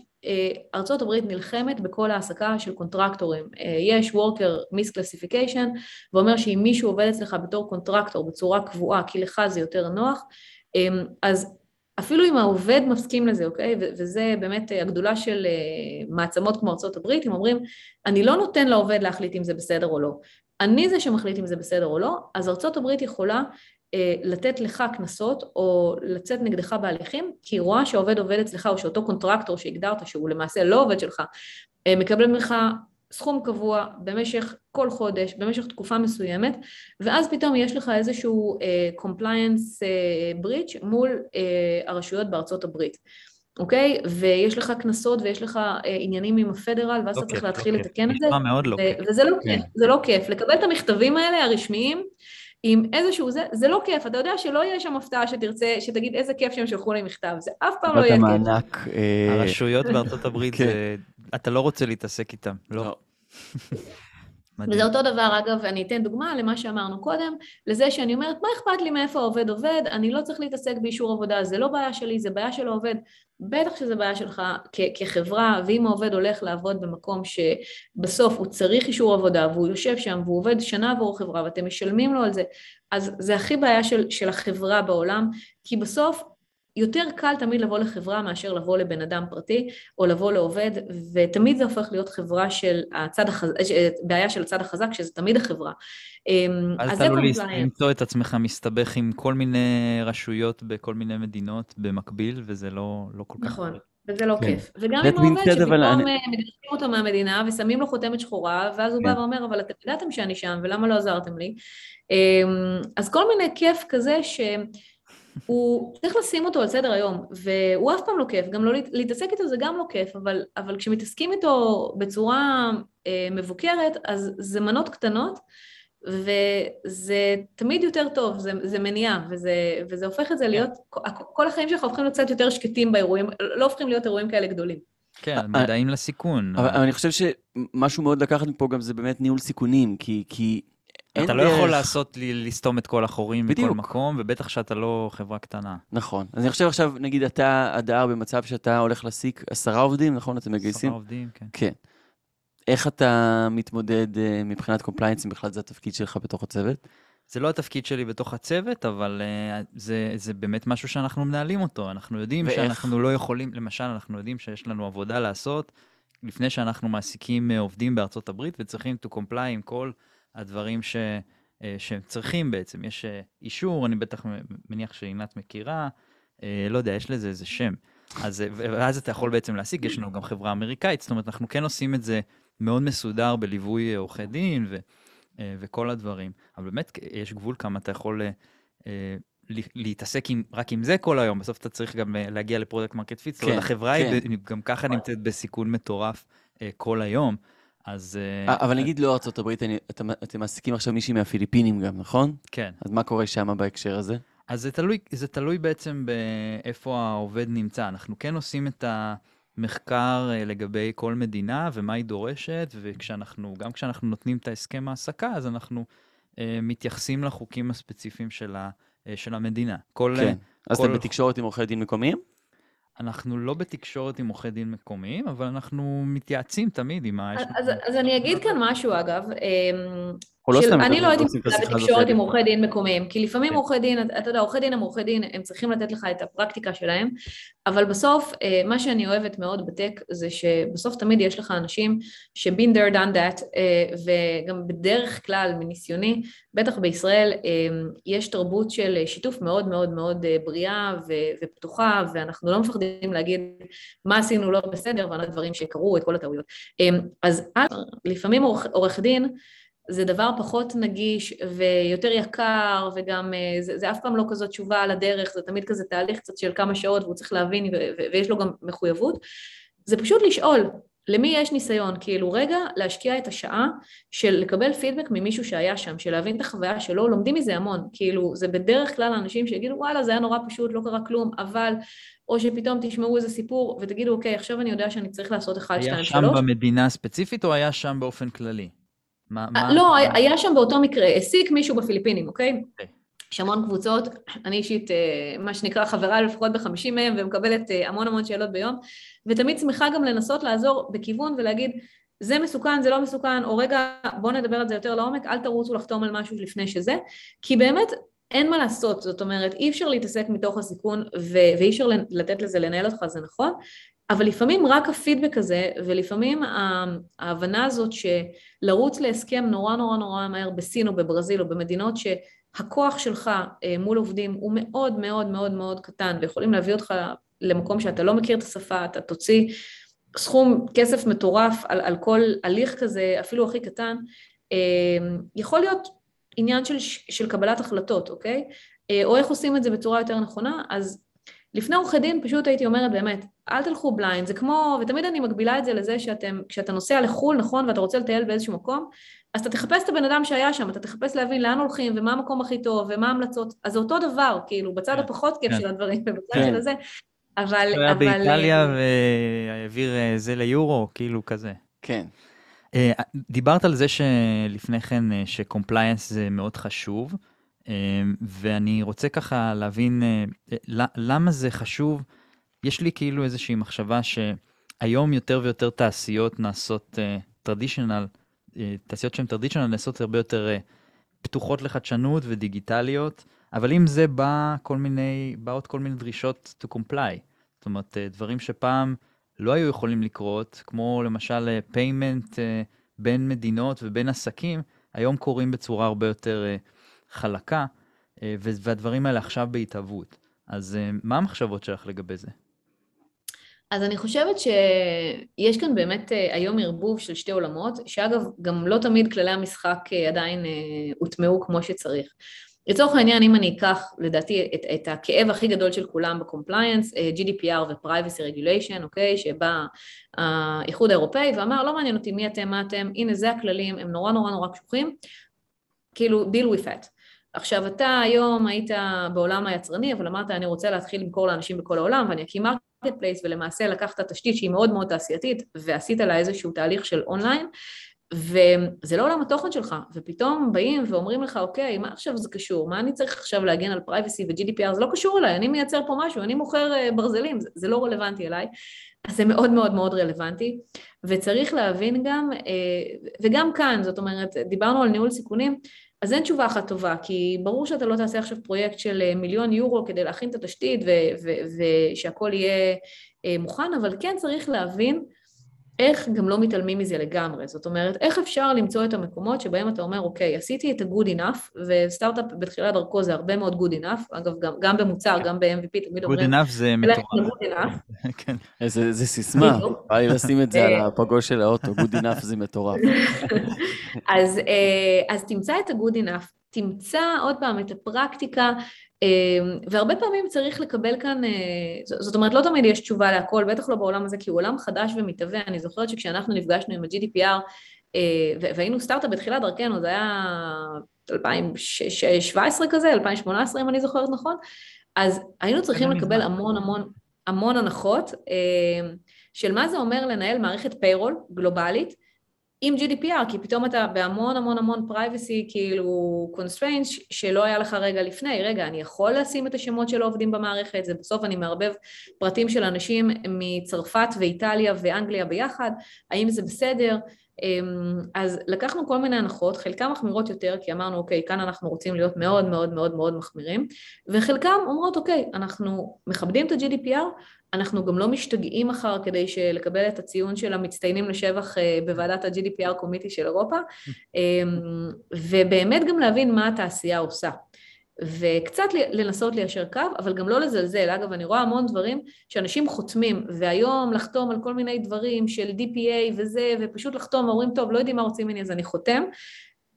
ארצות הברית נלחמת בכל העסקה של קונטרקטורים. אה, יש worker misclassification, ואומר שאם מישהו עובד אצלך בתור קונטרקטור בצורה קבועה, כי לך זה יותר נוח, אמ, אז אפילו אם העובד מסכים לזה, אוקיי? וזה באמת הגדולה של מעצמות כמו ארצות הברית, הם אומרים, אני לא נותן לעובד להחליט אם זה בסדר או לא. אני זה שמחליט אם זה בסדר או לא, אז ארצות הברית יכולה אה, לתת לך קנסות או לצאת נגדך בהליכים, כי היא רואה שהעובד עובד אצלך או שאותו קונטרקטור שהגדרת שהוא למעשה לא עובד שלך, אה, מקבל ממך סכום קבוע במשך כל חודש, במשך תקופה מסוימת, ואז פתאום יש לך איזשהו uh, compliance breach מול uh, הרשויות בארצות הברית. אוקיי? ויש לך קנסות ויש לך אה, עניינים עם הפדרל, ואז אתה צריך להתחיל לתקן את זה. נשמע מאוד לא כיף. וזה לא כיף, זה לא כיף. לקבל את המכתבים האלה, הרשמיים, עם איזשהו זה, זה לא כיף, אתה יודע שלא יהיה שם הפתעה שתרצה, שתגיד איזה כיף שהם שלחו לי מכתב, זה אף פעם לא יהיה כיף. המענק... אה, הרשויות בארצות הברית, כן. אתה לא רוצה להתעסק איתם, לא. מדהים. וזה אותו דבר, אגב, אני אתן דוגמה למה שאמרנו קודם, לזה שאני אומרת, מה אכפת לי מאיפה העובד עובד, אני לא צריך להתעסק באישור עבודה, זה לא בעיה שלי, זה בעיה של העובד. בטח שזה בעיה שלך כ- כחברה, ואם העובד הולך לעבוד במקום שבסוף הוא צריך אישור עבודה, והוא יושב שם, והוא עובד שנה עבור החברה, ואתם משלמים לו על זה, אז זה הכי בעיה של, של החברה בעולם, כי בסוף יותר קל תמיד לבוא לחברה מאשר לבוא לבן אדם פרטי או לבוא לעובד, ותמיד זה הופך להיות חברה של הצד החזק, בעיה של הצד החזק, שזה תמיד החברה. אמ, אז אתה עלול למצוא את עצמך מסתבך עם כל מיני רשויות בכל מיני מדינות במקביל, וזה לא, לא כל כך... נכון. וזה לא כן. כיף. וגם עם העובד שפתאום אני... אה, מגרשים אותו מהמדינה ושמים לו חותמת שחורה, ואז הוא כן. בא ואומר, אבל אתם ידעתם שאני שם, ולמה לא עזרתם לי? אמ, אז כל מיני כיף כזה ש... הוא צריך לשים אותו על סדר היום, והוא אף פעם לא כיף, גם לא להתעסק איתו זה גם לא כיף, אבל, אבל כשמתעסקים איתו בצורה אה, מבוקרת, אז זה מנות קטנות, וזה תמיד יותר טוב, זה, זה מניעה, וזה, וזה הופך את זה להיות, כל החיים שלך הופכים להיות קצת יותר שקטים באירועים, לא הופכים להיות אירועים כאלה גדולים. כן, מודעים לסיכון. אבל, אבל אני חושב שמשהו מאוד לקחת מפה גם זה באמת ניהול סיכונים, כי, כי אתה לא יכול לעשות, לסתום את כל החורים בכל מקום, ובטח שאתה לא חברה קטנה. נכון. אז אני חושב עכשיו, נגיד אתה, הדר, במצב שאתה הולך להעסיק עשרה עובדים, נכון? אתם מגייסים? עשרה עובדים, כן. כן. איך אתה מתמודד אה, מבחינת compliance, אם בכלל זה התפקיד שלך בתוך הצוות? זה לא התפקיד שלי בתוך הצוות, אבל uh, זה, זה באמת משהו שאנחנו מנהלים אותו. אנחנו יודעים ואיך? שאנחנו לא יכולים, למשל, אנחנו יודעים שיש לנו עבודה לעשות לפני שאנחנו מעסיקים uh, עובדים בארצות הברית, וצריכים to comply עם כל הדברים ש, אה, שהם צריכים בעצם. יש אה, אישור, אני בטח מניח שעינת מכירה, אה, לא יודע, יש לזה איזה שם. אז, ואז אתה יכול בעצם להשיג, יש לנו גם חברה אמריקאית, זאת אומרת, אנחנו כן עושים את זה מאוד מסודר בליווי עורכי דין ו, וכל הדברים. אבל באמת, יש גבול כמה אתה יכול להתעסק עם, רק עם זה כל היום, בסוף אתה צריך גם להגיע ל product market fit, כן, החברה כן. היא גם ככה נמצאת בסיכון מטורף כל היום. אז... אה, אבל נגיד לא ארצות הברית, אתם, מעסיקים עכשיו מישהי מהפיליפינים גם, נכון? כן. אז מה קורה שם בהקשר הזה? אז זה תלוי, זה תלוי בעצם באיפה העובד נמצא. אנחנו כן עושים את, ה, מחקר אה, לגבי כל מדינה ומה היא דורשת, וכשאנחנו, גם כשאנחנו נותנים את ההסכם העסקה, אז אנחנו אה, מתייחסים לחוקים הספציפיים של, ה, אה, של המדינה. כל, כן. אז כל- אתם בתקשורת עם עורכי דין מקומיים? אנחנו לא בתקשורת עם עורכי דין מקומיים, אבל אנחנו מתייעצים תמיד עם ה... אז, לנו- אז אני אגיד כאן משהו, אגב. לא של- סתם אני לא הייתי הזאת בתקשורת עם. עורכי דין מקומיים, כי לפעמים כן. עורכי דין, אתה יודע, עורכי דין הם עורכי דין, הם צריכים לתת לך את הפרקטיקה שלהם, אבל בסוף, אה, מה שאני אוהבת מאוד בטק, זה שבסוף תמיד יש לך אנשים ש-been there done that, אה, וגם בדרך כלל, מניסיוני, בטח בישראל, אה, יש תרבות של שיתוף מאוד מאוד מאוד אה, בריאה ופתוחה, ואנחנו לא מפחדים להגיד מה עשינו לא בסדר, ועל הדברים שקרו, את כל הטעויות. אז לפעמים עורך דין, זה דבר פחות נגיש ויותר יקר, וגם אה, זה, זה אף פעם לא כזאת תשובה על הדרך, זה תמיד כזה תהליך קצת של כמה שעות והוא צריך להבין ו- ויש לו גם מחויבות. זה פשוט לשאול, למי יש ניסיון? כאילו רגע להשקיע את השעה של לקבל פידבק ממישהו שהיה שם, של להבין את החוויה שלו, לומדים מזה המון. כאילו זה בדרך כלל האנשים שיגידו וואלה זה היה נורא פשוט, לא קרה כלום, אבל, או שפתאום תשמעו איזה סיפור ותגידו אוקיי עכשיו אני יודע שאני צריך לעשות 1, 2, היה 3. שם במדינה הספציפית או היה שם באופן כללי? מה, מה... לא, היה שם באותו מקרה, העסיק מישהו בפיליפינים, אוקיי? אוקיי. יש המון קבוצות, אני אישית, אה, מה שנקרא חברה לפחות בחמישים מהם, ומקבלת אה, המון המון שאלות ביום, ותמיד שמחה גם לנסות לעזור בכיוון ולהגיד, זה מסוכן, זה לא מסוכן, או רגע, בואו נדבר על זה יותר לעומק, אל תרוצו לחתום על משהו לפני שזה, כי באמת אין מה לעשות, זאת אומרת, אי אפשר להתעסק מתוך הסיכון, ו- ואי אפשר לתת לזה לנהל אותך, זה נכון, אבל לפעמים רק הפידבק הזה, ולפעמים ההבנה הזאת שלרוץ להסכם נורא נורא נורא מהר בסין או בברזיל או במדינות שהכוח שלך אה, מול עובדים הוא מאוד מאוד מאוד מאוד קטן ויכולים להביא אותך למקום שאתה לא מכיר את השפה, אתה תוציא סכום כסף מטורף על, על כל הליך כזה, אפילו הכי קטן, אה, יכול להיות עניין של, של קבלת החלטות, אוקיי? אה, או איך עושים את זה בצורה יותר נכונה, אז לפני עורכי דין פשוט הייתי אומרת באמת, אל תלכו בליינד, זה כמו, ותמיד אני מגבילה את זה לזה שאתם, כשאתה נוסע לחו"ל, נכון, ואתה רוצה לטייל באיזשהו מקום, אז אתה תחפש את הבן אדם שהיה שם, אתה תחפש להבין לאן הולכים, ומה המקום הכי טוב, ומה ההמלצות, אז זה אותו דבר, כאילו, בצד כן, הפחות כיף כן. של הדברים, ובצד כן. של הזה, אבל... הוא היה באיטליה והעביר אה, זה ליורו, כאילו כזה. כן. אה, דיברת על זה שלפני כן אה, ש compliance זה מאוד חשוב, אה, ואני רוצה ככה להבין אה, אה, למה זה חשוב. יש לי כאילו איזושהי מחשבה שהיום יותר ויותר תעשיות נעשות traditional, תעשיות שהן traditional נעשות הרבה יותר אה, פתוחות לחדשנות ודיגיטליות, אבל עם זה בא כל מיני, באות כל מיני דרישות to comply. זאת אומרת, אה, דברים שפעם לא היו יכולים לקרות, כמו למשל אה, אה, בין מדינות ובין עסקים, היום קורים בצורה הרבה יותר אה, חלקה, אה, והדברים האלה עכשיו בהתהוות. אז אה, מה המחשבות שלך לגבי זה? אז אני חושבת שיש כאן באמת אה, היום ערבוב של שתי עולמות, שאגב, גם לא תמיד כללי המשחק עדיין הוטמעו כמו שצריך. לצורך העניין, אם אני אקח, לדעתי, את, את הכאב הכי גדול של כולם ב compliance, GDPR ו-Privacy Regulation, אוקיי, שבא האיחוד האירופאי ואמר, לא מעניין אותי מי אתם, מה אתם, הנה זה הכללים, הם נורא נורא נורא קשוחים, כאילו, deal with that. עכשיו, אתה היום היית בעולם היצרני, אבל אמרת, אני רוצה להתחיל למכור לאנשים בכל העולם, ואני אקים marketplace, ולמעשה לקחת תשתית שהיא מאוד מאוד תעשייתית, ועשית לה איזשהו תהליך של אונליין, וזה לא עולם התוכן שלך, ופתאום באים ואומרים לך, אוקיי, מה עכשיו זה קשור? מה אני צריך עכשיו להגן על פרייבסי ו-GDPR? זה לא קשור אליי, אני מייצר פה משהו, אני מוכר אה, ברזלים, זה, זה לא רלוונטי אליי. אז זה מאוד מאוד מאוד רלוונטי, וצריך להבין גם, אה, וגם כאן, זאת אומרת, דיברנו על ניהול סיכונים, אז אין תשובה אחת טובה, כי ברור שאתה לא תעשה עכשיו פרויקט של אה, מיליון יורו כדי להכין את התשתית ושהכול יהיה אה, מוכן, אבל כן צריך להבין איך גם לא מתעלמים מזה לגמרי. זאת אומרת, איך אפשר למצוא את המקומות שבהם אתה אומר, אוקיי, עשיתי את ה-good enough, וסטארט-אפ בתחילת דרכו זה הרבה מאוד good enough, אגב, גם, גם במוצר, גם ב-MVP, תמיד good אומרים, enough זה "לך מטורף. [laughs] כן. איזה איזה סיסמה. בא לי לשים את זה על אה. הפגוש של האוטו, good enough זה מטורף. [laughs] אז, אה, אז תמצא את ה-good enough, תמצא עוד פעם את הפרקטיקה, והרבה פעמים צריך לקבל כאן, אה, זאת אומרת, לא תמיד יש תשובה להכל, בטח לא בעולם הזה, כי הוא עולם חדש ומתהווה. אני זוכרת שכשאנחנו נפגשנו עם ה-GDPR, אה, והיינו סטארט-אפ בתחילת דרכנו, זה היה 2017 כזה, 2018 אם אני זוכרת נכון, אז היינו צריכים לא לקבל מזמן. המון המון, המון הנחות של מה זה אומר לנהל מערכת פיירול גלובלית עם GDPR, כי פתאום אתה בהמון המון המון privacy, כאילו constraints, שלא היה לך רגע לפני, רגע, אני יכול לשים את השמות של העובדים במערכת, זה בסוף אני מערבב פרטים של אנשים מצרפת ואיטליה ואנגליה ביחד, האם זה בסדר? אמ, אז לקחנו כל מיני הנחות, חלקם מחמירות יותר, כי אמרנו, אוקיי, כאן אנחנו רוצים להיות מאוד מאוד מאוד מאוד מחמירים, וחלקם אומרות, אוקיי, אנחנו מכבדים את ה-GDPR, אנחנו גם לא משתגעים מחר כדי לקבל את הציון של המצטיינים לשבח אה, בוועדת ה-GDPR קומיטי של אירופה, [laughs] אמ, ובאמת גם להבין מה התעשייה עושה. וקצת לנסות ליישר קו, אבל גם לא לזלזל. אגב, אני רואה המון דברים שאנשים חותמים, והיום לחתום על כל מיני דברים של DPA וזה, ופשוט לחתום, אומרים, טוב, לא יודעים מה רוצים ממני אז אני חותם,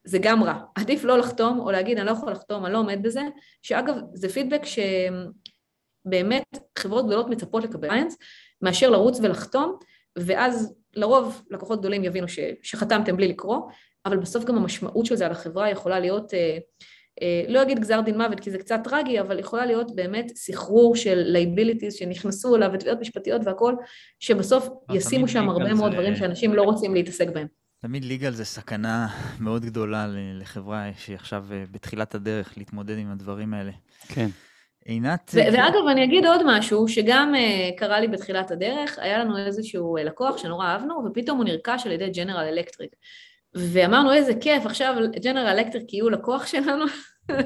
זה גם רע. עדיף לא לחתום, או להגיד, אני לא יכול לחתום, אני לא עומד בזה, שאגב, זה פידבק שבאמת חברות גדולות מצפות לקבל איינס, מאשר לרוץ ולחתום, ואז לרוב לקוחות גדולים יבינו ש, שחתמתם בלי לקרוא, אבל בסוף גם המשמעות של זה על החברה יכולה להיות... אה, לא אגיד גזר דין מוות כי זה קצת טרגי, אבל יכולה להיות באמת סחרור של liabilities שנכנסו אליו ותביעות משפטיות והכל, שבסוף ישימו שם הרבה מאוד זה... דברים שאנשים לא רוצים להתעסק בהם. תמיד legal זה סכנה מאוד גדולה לחברה שהיא עכשיו אה, בתחילת הדרך להתמודד עם הדברים האלה. כן. עינת... ואגב, אני אגיד עוד משהו, שגם אה, קרה לי בתחילת הדרך, היה לנו איזשהו לקוח שנורא אהבנו, ופתאום הוא נרכש על ידי ג'נרל אלקטריק. ואמרנו איזה כיף, עכשיו ג'נרל אלקטריק יהיו לקוח שלנו,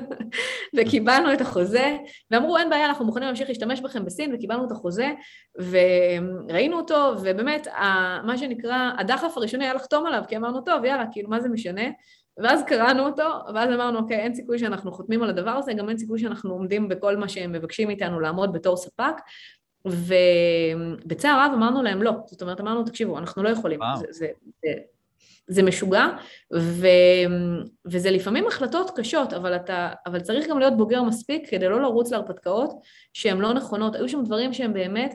[laughs] וקיבלנו את החוזה, ואמרו אין בעיה, אנחנו מוכנים להמשיך להשתמש בכם בסין, וקיבלנו את החוזה, וראינו אותו, ובאמת, מה שנקרא, הדחף הראשוני היה לחתום עליו, כי אמרנו, טוב, יאללה, כאילו, מה זה משנה? ואז קראנו אותו, ואז אמרנו, אוקיי, אין סיכוי שאנחנו חותמים על הדבר הזה, גם אין סיכוי שאנחנו עומדים בכל מה שהם מבקשים מאיתנו לעמוד בתור ספק, ובצער רב אמרנו להם לא, זאת אומרת, אמרנו, תקשיבו, אנחנו לא יכולים, זה, זה, זה, זה משוגע, ו, וזה לפעמים החלטות קשות, אבל, אתה, אבל צריך גם להיות בוגר מספיק כדי לא לרוץ להרפתקאות שהן לא נכונות. היו שם דברים שהם באמת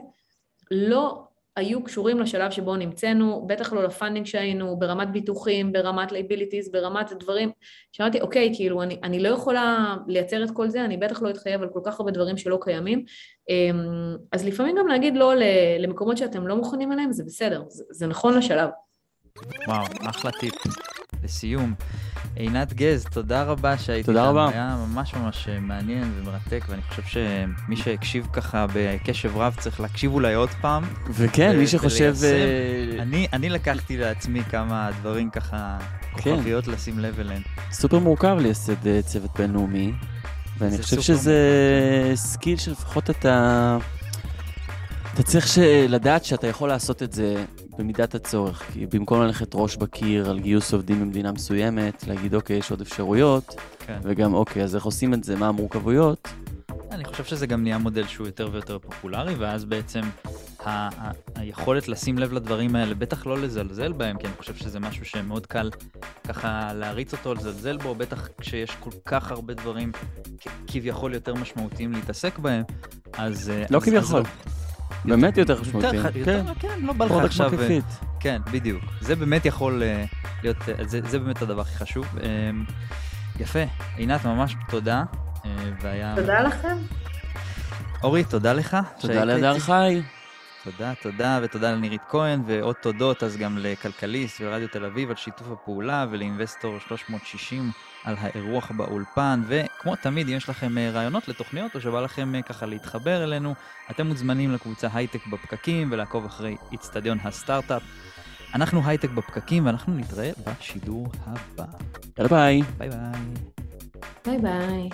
לא היו קשורים לשלב שבו נמצאנו, בטח לא ל funding שהיינו, ברמת ביטוחים, ברמת liabilities, ברמת דברים, שאמרתי, אוקיי, כאילו, אני, אני לא יכולה לייצר את כל זה, אני בטח לא אתחייב על כל כך הרבה דברים שלא קיימים, אמ, אז לפעמים גם להגיד לא למקומות שאתם לא מוכנים אליהם, זה בסדר, זה, זה נכון לשלב. וואו, אחלה טיפ. לסיום, עינת גז, תודה רבה שהיית תודה רבה. היה ממש ממש אה, מעניין ומרתק, ואני חושב שמי שהקשיב ככה בקשב רב צריך להקשיב אולי עוד פעם. וכן, מי שחושב... uh... אני, אני לקחתי לעצמי כמה דברים ככה, כן. כוכביות לשים לב אליהן. סופר מורכב לייסד אה, צוות בינלאומי, ואני חושב שזה מורכב. skill שלפחות אתה... אתה צריך לדעת שאתה יכול לעשות את זה במידת הצורך, כי במקום ללכת ראש בקיר על גיוס עובדים במדינה מסוימת, להגיד אוקיי, יש עוד אפשרויות, כן. וגם אוקיי, אז איך עושים את זה, מה המורכבויות? אני חושב שזה גם נהיה מודל שהוא יותר ויותר פופולרי, ואז בעצם ה- ה- היכולת לשים לב לדברים האלה, בטח לא לזלזל בהם, כי אני חושב שזה משהו שמאוד קל ככה להריץ אותו, לזלזל בו, בטח כשיש כל כך הרבה דברים כביכול יותר משמעותיים להתעסק בהם, אז... לא אז, כביכול. אז, באמת יותר משמעותי. כן, כן, לא בא לך עכשיו... כן, בדיוק. זה באמת יכול אה, להיות, אה, זה, באמת הדבר הכי חשוב. אה, יפה. עינת, ממש תודה. והיה... תודה לכם. אורי, תודה לך. תודה להדר חי. תודה, תודה, ותודה לנירית כהן, ועוד תודות אז גם לכלכליסט ורדיו תל אביב על שיתוף הפעולה, ולאינבסטור 360 על האירוח באולפן, וכמו תמיד, אם יש לכם אה, רעיונות לתוכניות, או שבא לכם אה, ככה להתחבר אלינו, אתם מוזמנים לקבוצה הייטק בפקקים ולעקוב אחרי איצטדיון הסטארט-אפ. אנחנו הייטק בפקקים, ואנחנו נתראה בשידור הבא. יאללה ביי. ביי ביי. ביי ביי.